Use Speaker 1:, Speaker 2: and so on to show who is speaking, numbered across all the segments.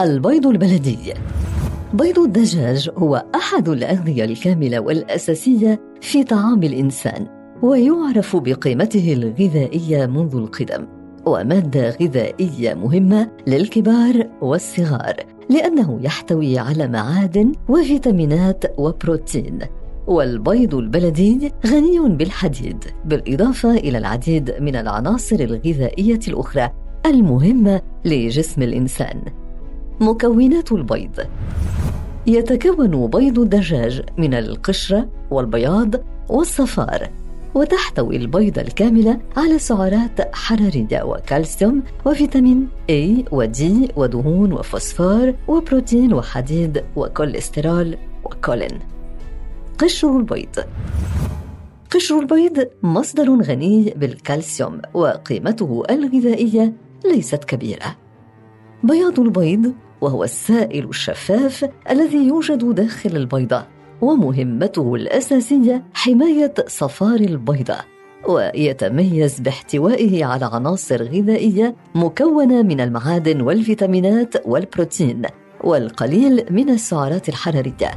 Speaker 1: البيض البلدي. بيض الدجاج هو أحد الأغذية الكاملة والأساسية في طعام الإنسان ويعرف بقيمته الغذائية منذ القدم ومادة غذائية مهمة للكبار والصغار لأنه يحتوي على معادن وفيتامينات وبروتين. والبيض البلدي غني بالحديد بالإضافة إلى العديد من العناصر الغذائية الأخرى المهمة لجسم الإنسان. مكونات البيض. يتكون بيض الدجاج من القشرة والبياض والصفار وتحتوي البيضة الكاملة على سعرات حرارية وكالسيوم وفيتامين A ودي ودهون وفوسفور وبروتين وحديد وكوليسترول وكولين. قشر البيض. قشر البيض مصدر غني بالكالسيوم وقيمته الغذائية ليست كبيرة. بياض البيض وهو السائل الشفاف الذي يوجد داخل البيضة ومهمته الأساسية حماية صفار البيضة ويتميز باحتوائه على عناصر غذائية مكونة من المعادن والفيتامينات والبروتين والقليل من السعرات الحرارية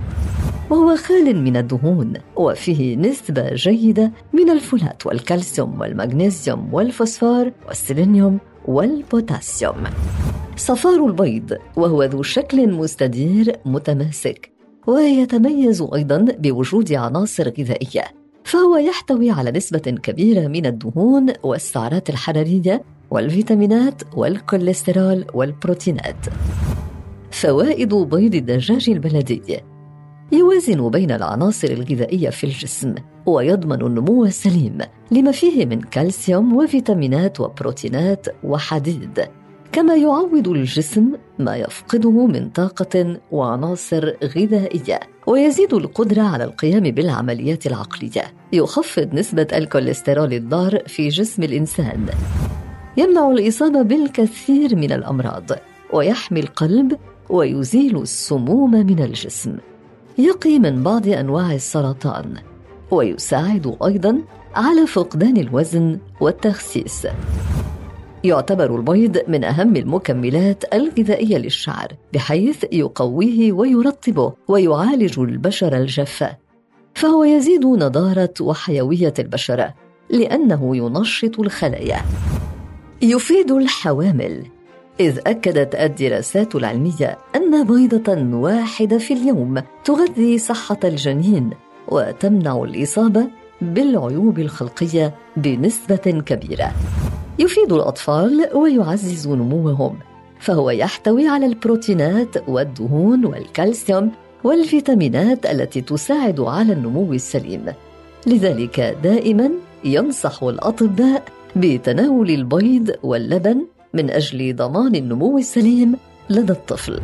Speaker 1: وهو خال من الدهون وفيه نسبة جيدة من الفولات والكالسيوم والمغنيسيوم والفوسفور والسيلينيوم والبوتاسيوم. صفار البيض وهو ذو شكل مستدير متماسك ويتميز أيضا بوجود عناصر غذائية فهو يحتوي على نسبة كبيرة من الدهون والسعرات الحرارية والفيتامينات والكوليسترول والبروتينات. فوائد بيض الدجاج البلدي يوازن بين العناصر الغذائية في الجسم ويضمن النمو السليم لما فيه من كالسيوم وفيتامينات وبروتينات وحديد. كما يعوض الجسم ما يفقده من طاقة وعناصر غذائية ويزيد القدرة على القيام بالعمليات العقلية يخفض نسبة الكوليسترول الضار في جسم الإنسان. يمنع الإصابة بالكثير من الأمراض ويحمي القلب ويزيل السموم من الجسم. يقي من بعض أنواع السرطان ويساعد أيضا على فقدان الوزن والتخسيس. يعتبر البيض من أهم المكملات الغذائية للشعر بحيث يقويه ويرطبه ويعالج البشره الجافه فهو يزيد نضارة وحيوية البشره لأنه ينشط الخلايا يفيد الحوامل إذ أكدت الدراسات العلمية أن بيضة واحدة في اليوم تغذي صحة الجنين وتمنع الإصابة بالعيوب الخلقية بنسبة كبيرة. يفيد الأطفال ويعزز نموهم، فهو يحتوي على البروتينات والدهون والكالسيوم والفيتامينات التي تساعد على النمو السليم. لذلك دائما ينصح الأطباء بتناول البيض واللبن من أجل ضمان النمو السليم لدى الطفل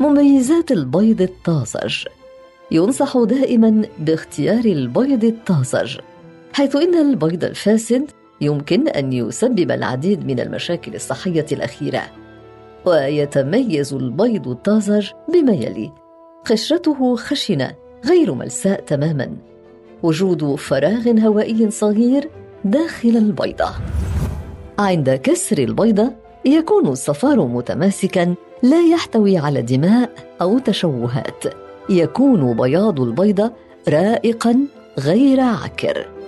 Speaker 1: مميزات البيض الطازج ينصح دائما باختيار البيض الطازج حيث إن البيض الفاسد يمكن أن يسبب العديد من المشاكل الصحية الأخيرة ويتميز البيض الطازج بما يلي. قشرته خشنة غير ملساء تماما. وجود فراغ هوائي صغير داخل البيضة. عند كسر البيضة يكون الصفار متماسكا لا يحتوي على دماء أو تشوهات. يكون بياض البيضة رائقا غير عكر